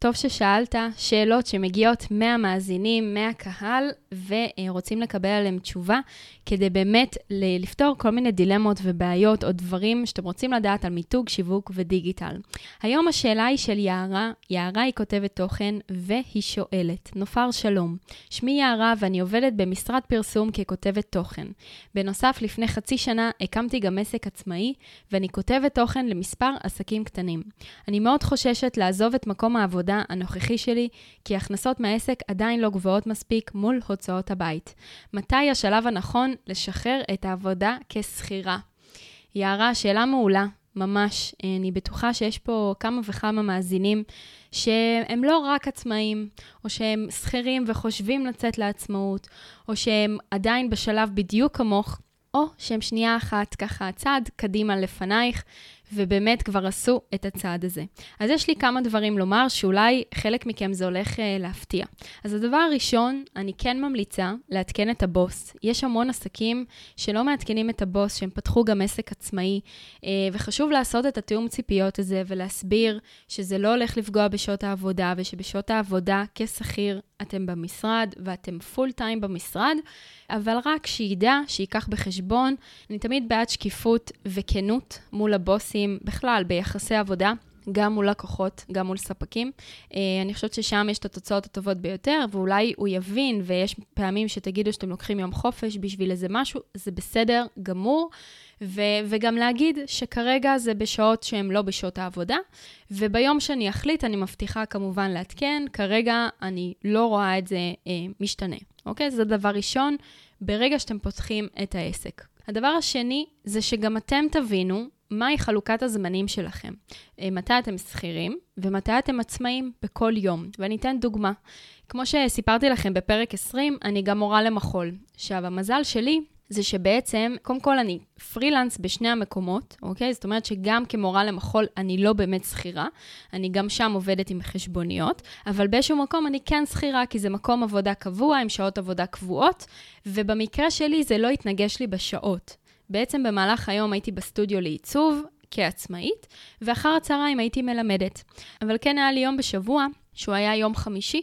טוב ששאלת, שאלות שמגיעות מהמאזינים, מהקהל, ורוצים לקבל עליהן תשובה, כדי באמת לפתור כל מיני דילמות ובעיות או דברים שאתם רוצים לדעת על מיתוג, שיווק ודיגיטל. היום השאלה היא של יערה, יערה היא כותבת תוכן, והיא שואלת, נופר שלום, שמי יערה ואני עובדת במשרד פרסום ככותבת תוכן. בנוסף, לפני חצי שנה הקמתי גם עסק עצמאי, ואני כותבת תוכן למספר עסקים קטנים. אני מאוד חוששת לעזוב את מקום העבודה העבודה הנוכחי שלי, כי הכנסות מהעסק עדיין לא גבוהות מספיק מול הוצאות הבית. מתי השלב הנכון לשחרר את העבודה כשכירה? יערה, שאלה מעולה, ממש. אני בטוחה שיש פה כמה וכמה מאזינים שהם לא רק עצמאים, או שהם שכירים וחושבים לצאת לעצמאות, או שהם עדיין בשלב בדיוק כמוך, או שהם שנייה אחת ככה צעד קדימה לפנייך, ובאמת כבר עשו את הצעד הזה. אז יש לי כמה דברים לומר שאולי חלק מכם זה הולך uh, להפתיע. אז הדבר הראשון, אני כן ממליצה לעדכן את הבוס. יש המון עסקים שלא מעדכנים את הבוס, שהם פתחו גם עסק עצמאי, uh, וחשוב לעשות את התיאום ציפיות הזה ולהסביר שזה לא הולך לפגוע בשעות העבודה, ושבשעות העבודה כשכיר אתם במשרד ואתם פול טיים במשרד, אבל רק שידע, שייקח בחשבון, אני תמיד בעד שקיפות וכנות מול הבוסים, בכלל, ביחסי עבודה. גם מול לקוחות, גם מול ספקים. אה, אני חושבת ששם יש את התוצאות הטובות ביותר, ואולי הוא יבין, ויש פעמים שתגידו שאתם לוקחים יום חופש בשביל איזה משהו, זה בסדר גמור. ו- וגם להגיד שכרגע זה בשעות שהן לא בשעות העבודה, וביום שאני אחליט, אני מבטיחה כמובן לעדכן, כרגע אני לא רואה את זה אה, משתנה, אוקיי? זה דבר ראשון, ברגע שאתם פותחים את העסק. הדבר השני זה שגם אתם תבינו מהי חלוקת הזמנים שלכם. אה, מתי אתם שכירים ומתי אתם עצמאים בכל יום. ואני אתן דוגמה. כמו שסיפרתי לכם בפרק 20, אני גם מורה למחול. עכשיו, המזל שלי זה שבעצם, קודם כל אני פרילנס בשני המקומות, אוקיי? זאת אומרת שגם כמורה למחול אני לא באמת שכירה, אני גם שם עובדת עם חשבוניות, אבל באיזשהו מקום אני כן שכירה, כי זה מקום עבודה קבוע עם שעות עבודה קבועות, ובמקרה שלי זה לא התנגש לי בשעות. בעצם במהלך היום הייתי בסטודיו לעיצוב, כעצמאית, ואחר הצהריים הייתי מלמדת. אבל כן היה לי יום בשבוע, שהוא היה יום חמישי,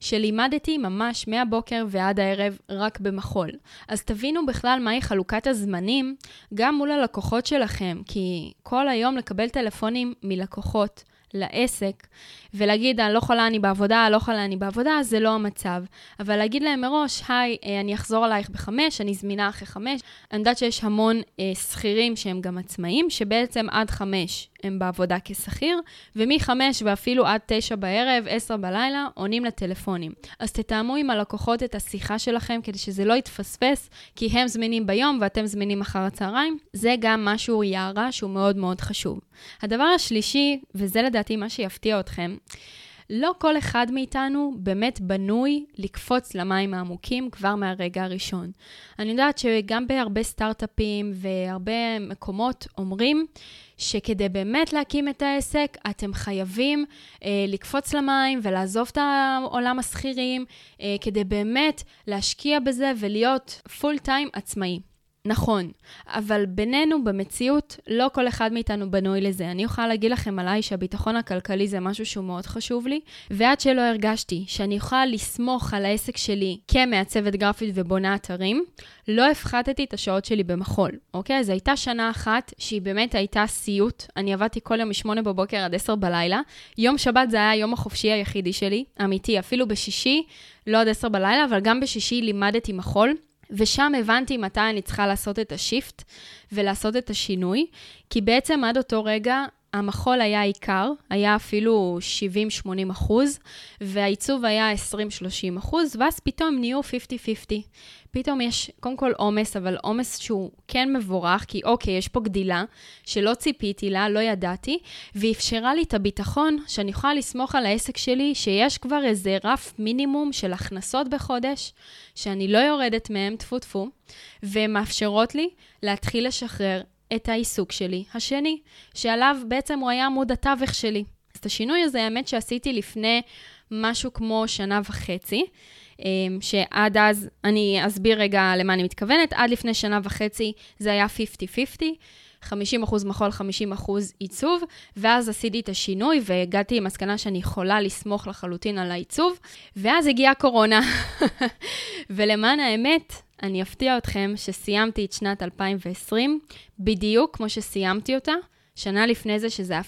שלימדתי ממש מהבוקר ועד הערב רק במחול. אז תבינו בכלל מהי חלוקת הזמנים גם מול הלקוחות שלכם, כי כל היום לקבל טלפונים מלקוחות לעסק, ולהגיד, אני לא יכולה, אני בעבודה, לא יכולה, אני בעבודה, זה לא המצב. אבל להגיד להם מראש, היי, אה, אני אחזור עלייך בחמש, אני זמינה אחרי חמש. אני יודעת שיש המון אה, שכירים שהם גם עצמאים, שבעצם עד חמש הם בעבודה כשכיר, ומחמש ואפילו עד תשע בערב, עשר בלילה, עונים לטלפונים. אז תתאמו עם הלקוחות את השיחה שלכם כדי שזה לא יתפספס, כי הם זמינים ביום ואתם זמינים אחר הצהריים. זה גם משהו יערה שהוא מאוד מאוד חשוב. הדבר השלישי, וזה לדעתי מה שיפתיע אתכם, לא כל אחד מאיתנו באמת בנוי לקפוץ למים העמוקים כבר מהרגע הראשון. אני יודעת שגם בהרבה סטארט-אפים והרבה מקומות אומרים שכדי באמת להקים את העסק, אתם חייבים אה, לקפוץ למים ולעזוב את העולם השכירים, אה, כדי באמת להשקיע בזה ולהיות פול טיים עצמאי. נכון, אבל בינינו, במציאות, לא כל אחד מאיתנו בנוי לזה. אני יכולה להגיד לכם עליי שהביטחון הכלכלי זה משהו שהוא מאוד חשוב לי, ועד שלא הרגשתי שאני יכולה לסמוך על העסק שלי כמעצבת גרפית ובונה אתרים, לא הפחתתי את השעות שלי במחול, אוקיי? אז הייתה שנה אחת שהיא באמת הייתה סיוט. אני עבדתי כל יום מ-8 בבוקר עד 10 בלילה. יום שבת זה היה היום החופשי היחידי שלי, אמיתי, אפילו בשישי, לא עד 10 בלילה, אבל גם בשישי לימדתי מחול. ושם הבנתי מתי אני צריכה לעשות את השיפט ולעשות את השינוי, כי בעצם עד אותו רגע המחול היה עיקר, היה אפילו 70-80 אחוז, והעיצוב היה 20-30 אחוז, ואז פתאום נהיו 50-50. פתאום יש, קודם כל עומס, אבל עומס שהוא כן מבורך, כי אוקיי, יש פה גדילה שלא ציפיתי לה, לא ידעתי, ואפשרה לי את הביטחון שאני יכולה לסמוך על העסק שלי, שיש כבר איזה רף מינימום של הכנסות בחודש, שאני לא יורדת מהם, טפו טפו, ומאפשרות לי להתחיל לשחרר את העיסוק שלי השני, שעליו בעצם הוא היה עמוד התווך שלי. אז את השינוי הזה, האמת שעשיתי לפני משהו כמו שנה וחצי. אמ, שעד אז, אני אסביר רגע למה אני מתכוונת, עד לפני שנה וחצי זה היה 50-50. 50% מחול, 50% עיצוב, ואז עשיתי את השינוי והגעתי למסקנה שאני יכולה לסמוך לחלוטין על העיצוב, ואז הגיעה קורונה. ולמען האמת, אני אפתיע אתכם שסיימתי את שנת 2020 בדיוק כמו שסיימתי אותה, שנה לפני זה שזה היה 50-50,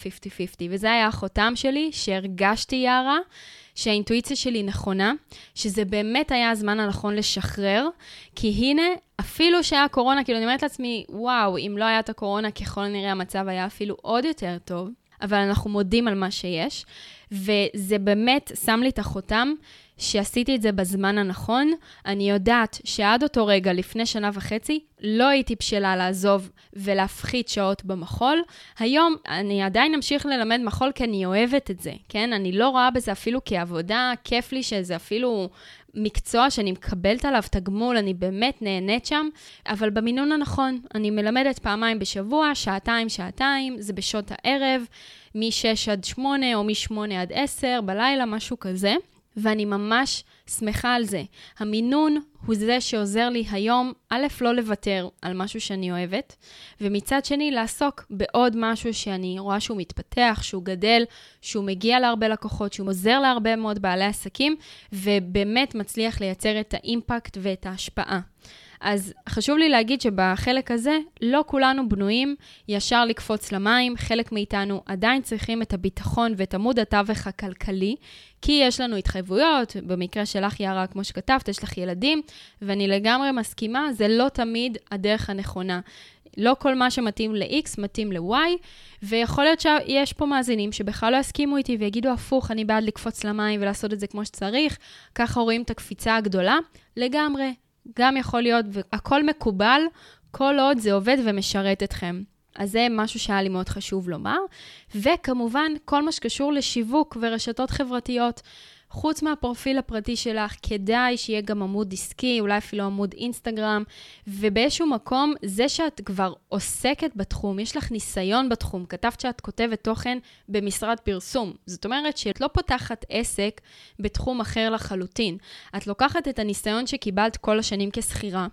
וזה היה החותם שלי שהרגשתי יערה. שהאינטואיציה שלי נכונה, שזה באמת היה הזמן הנכון לשחרר, כי הנה, אפילו שהיה קורונה, כאילו אני אומרת לעצמי, וואו, אם לא היה את הקורונה, ככל הנראה המצב היה אפילו עוד יותר טוב, אבל אנחנו מודים על מה שיש, וזה באמת שם לי את החותם שעשיתי את זה בזמן הנכון. אני יודעת שעד אותו רגע, לפני שנה וחצי, לא הייתי בשלה לעזוב ולהפחית שעות במחול. היום אני עדיין אמשיך ללמד מחול כי אני אוהבת את זה, כן? אני לא רואה בזה אפילו כעבודה, כיף לי שזה אפילו מקצוע שאני מקבלת עליו תגמול, אני באמת נהנית שם, אבל במינון הנכון. אני מלמדת פעמיים בשבוע, שעתיים, שעתיים, זה בשעות הערב, מ-6 עד 8 או מ-8 עד 10 בלילה, משהו כזה. ואני ממש שמחה על זה. המינון הוא זה שעוזר לי היום, א', לא לוותר על משהו שאני אוהבת, ומצד שני, לעסוק בעוד משהו שאני רואה שהוא מתפתח, שהוא גדל, שהוא מגיע להרבה לקוחות, שהוא עוזר להרבה מאוד בעלי עסקים, ובאמת מצליח לייצר את האימפקט ואת ההשפעה. אז חשוב לי להגיד שבחלק הזה, לא כולנו בנויים ישר לקפוץ למים, חלק מאיתנו עדיין צריכים את הביטחון ואת עמוד התווך הכלכלי, כי יש לנו התחייבויות, במקרה שלך, יערה, כמו שכתבת, יש לך ילדים, ואני לגמרי מסכימה, זה לא תמיד הדרך הנכונה. לא כל מה שמתאים ל-X מתאים ל-Y, ויכול להיות שיש פה מאזינים שבכלל לא יסכימו איתי ויגידו הפוך, אני בעד לקפוץ למים ולעשות את זה כמו שצריך, ככה רואים את הקפיצה הגדולה. לגמרי, גם יכול להיות, והכל מקובל, כל עוד זה עובד ומשרת אתכם. אז זה משהו שהיה לי מאוד חשוב לומר. וכמובן, כל מה שקשור לשיווק ורשתות חברתיות. חוץ מהפרופיל הפרטי שלך, כדאי שיהיה גם עמוד עסקי, אולי אפילו עמוד אינסטגרם, ובאיזשהו מקום, זה שאת כבר עוסקת בתחום, יש לך ניסיון בתחום, כתבת שאת כותבת תוכן במשרד פרסום. זאת אומרת שאת לא פותחת עסק בתחום אחר לחלוטין. את לוקחת את הניסיון שקיבלת כל השנים כשכירה.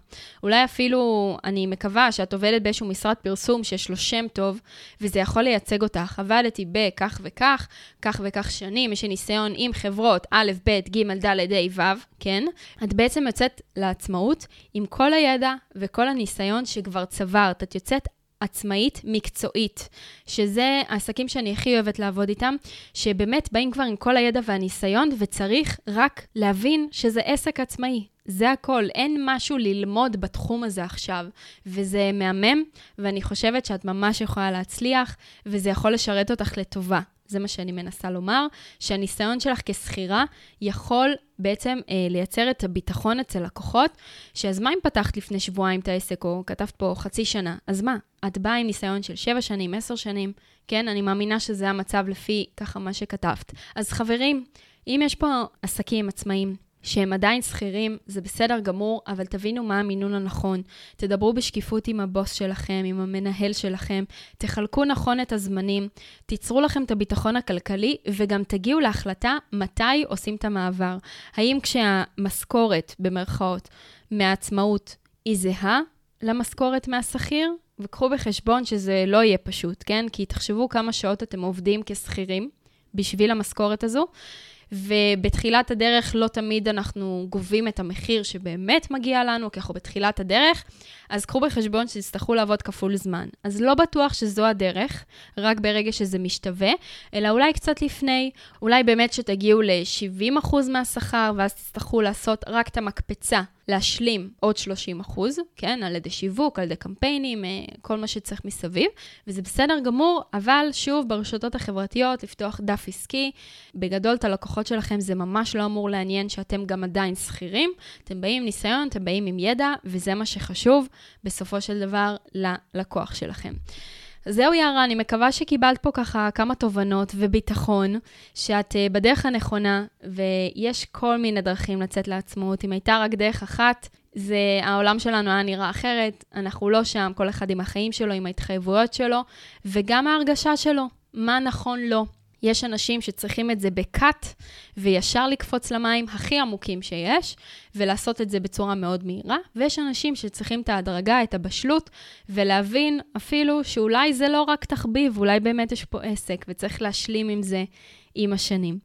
אולי אפילו, אני מקווה שאת עובדת באיזשהו משרד פרסום שיש לו שם טוב, וזה יכול לייצג אותך. עבדתי בכך וכך, כך וכך שנים, יש לי ניסיון עם חברות. א', ב', ג', ד', ה', ו', כן? את בעצם יוצאת לעצמאות עם כל הידע וכל הניסיון שכבר צברת. את יוצאת עצמאית מקצועית, שזה העסקים שאני הכי אוהבת לעבוד איתם, שבאמת באים כבר עם כל הידע והניסיון, וצריך רק להבין שזה עסק עצמאי. זה הכל, אין משהו ללמוד בתחום הזה עכשיו, וזה מהמם, ואני חושבת שאת ממש יכולה להצליח, וזה יכול לשרת אותך לטובה. זה מה שאני מנסה לומר, שהניסיון שלך כשכירה יכול בעצם אה, לייצר את הביטחון אצל לקוחות, שאז מה אם פתחת לפני שבועיים את העסק, או כתבת פה חצי שנה, אז מה? את באה עם ניסיון של שבע שנים, עשר שנים, כן? אני מאמינה שזה המצב לפי ככה מה שכתבת. אז חברים, אם יש פה עסקים עצמאים, שהם עדיין שכירים, זה בסדר גמור, אבל תבינו מה המינון הנכון. תדברו בשקיפות עם הבוס שלכם, עם המנהל שלכם, תחלקו נכון את הזמנים, תיצרו לכם את הביטחון הכלכלי, וגם תגיעו להחלטה מתי עושים את המעבר. האם כשהמשכורת, במרכאות, מהעצמאות היא זהה למשכורת מהשכיר? וקחו בחשבון שזה לא יהיה פשוט, כן? כי תחשבו כמה שעות אתם עובדים כשכירים בשביל המשכורת הזו. ובתחילת הדרך לא תמיד אנחנו גובים את המחיר שבאמת מגיע לנו, כי אנחנו בתחילת הדרך, אז קחו בחשבון שתצטרכו לעבוד כפול זמן. אז לא בטוח שזו הדרך, רק ברגע שזה משתווה, אלא אולי קצת לפני, אולי באמת שתגיעו ל-70% מהשכר, ואז תצטרכו לעשות רק את המקפצה. להשלים עוד 30 אחוז, כן, על ידי שיווק, על ידי קמפיינים, אה, כל מה שצריך מסביב, וזה בסדר גמור, אבל שוב, ברשתות החברתיות, לפתוח דף עסקי, בגדול את הלקוחות שלכם זה ממש לא אמור לעניין שאתם גם עדיין שכירים, אתם באים עם ניסיון, אתם באים עם ידע, וזה מה שחשוב בסופו של דבר ללקוח שלכם. זהו יערה, אני מקווה שקיבלת פה ככה כמה תובנות וביטחון, שאת uh, בדרך הנכונה, ויש כל מיני דרכים לצאת לעצמאות. אם הייתה רק דרך אחת, זה, העולם שלנו היה נראה אחרת, אנחנו לא שם, כל אחד עם החיים שלו, עם ההתחייבויות שלו, וגם ההרגשה שלו, מה נכון לו. יש אנשים שצריכים את זה בקאט, וישר לקפוץ למים הכי עמוקים שיש, ולעשות את זה בצורה מאוד מהירה, ויש אנשים שצריכים את ההדרגה, את הבשלות, ולהבין אפילו שאולי זה לא רק תחביב, אולי באמת יש פה עסק, וצריך להשלים עם זה עם השנים.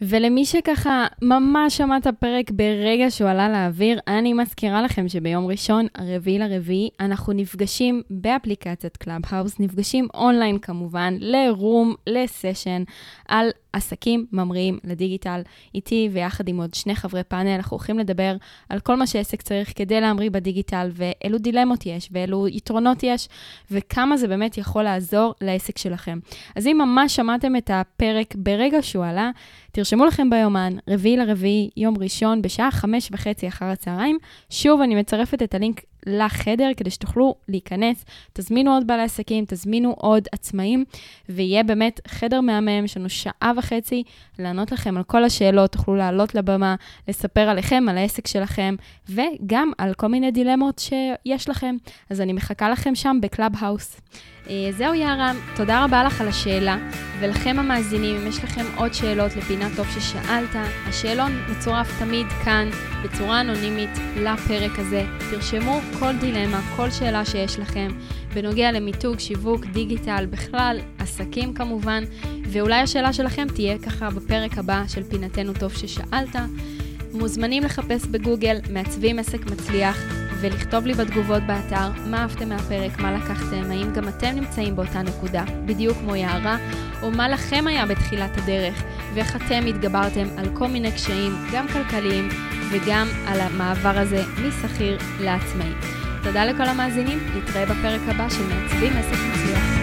ולמי שככה ממש שמע את הפרק ברגע שהוא עלה לאוויר, אני מזכירה לכם שביום ראשון, הרביעי לרביעי, אנחנו נפגשים באפליקציית Clubhouse, נפגשים אונליין כמובן, ל room, לסשן, על עסקים ממריאים לדיגיטל. איתי ויחד עם עוד שני חברי פאנל, אנחנו הולכים לדבר על כל מה שעסק צריך כדי להמריא בדיגיטל, ואילו דילמות יש, ואילו יתרונות יש, וכמה זה באמת יכול לעזור לעסק שלכם. אז אם ממש שמעתם את הפרק ברגע שהוא עלה, תרשמו לכם ביומן, רביעי לרביעי, יום ראשון, בשעה חמש וחצי אחר הצהריים. שוב, אני מצרפת את הלינק לחדר כדי שתוכלו להיכנס. תזמינו עוד בעלי עסקים, תזמינו עוד עצמאים, ויהיה באמת חדר מהמם, יש לנו שעה וחצי לענות לכם על כל השאלות, תוכלו לעלות לבמה, לספר עליכם, על העסק שלכם, וגם על כל מיני דילמות שיש לכם. אז אני מחכה לכם שם ב Clubhouse. אה, זהו יערה, תודה רבה לך על השאלה, ולכם המאזינים, אם יש לכם עוד שאלות לפינה טוב ששאלת, השאלון מצורף תמיד כאן, בצורה אנונימית, לפרק הזה. תרשמו כל דילמה, כל שאלה שיש לכם, בנוגע למיתוג, שיווק, דיגיטל, בכלל, עסקים כמובן, ואולי השאלה שלכם תהיה ככה בפרק הבא של פינתנו טוב ששאלת. מוזמנים לחפש בגוגל מעצבים עסק מצליח ולכתוב לי בתגובות באתר מה אהבתם מהפרק, מה לקחתם, האם גם אתם נמצאים באותה נקודה, בדיוק כמו יערה, או מה לכם היה בתחילת הדרך, ואיך אתם התגברתם על כל מיני קשיים, גם כלכליים וגם על המעבר הזה משכיר לעצמאי. תודה לכל המאזינים, נתראה בפרק הבא של מעצבים עסק מצליח.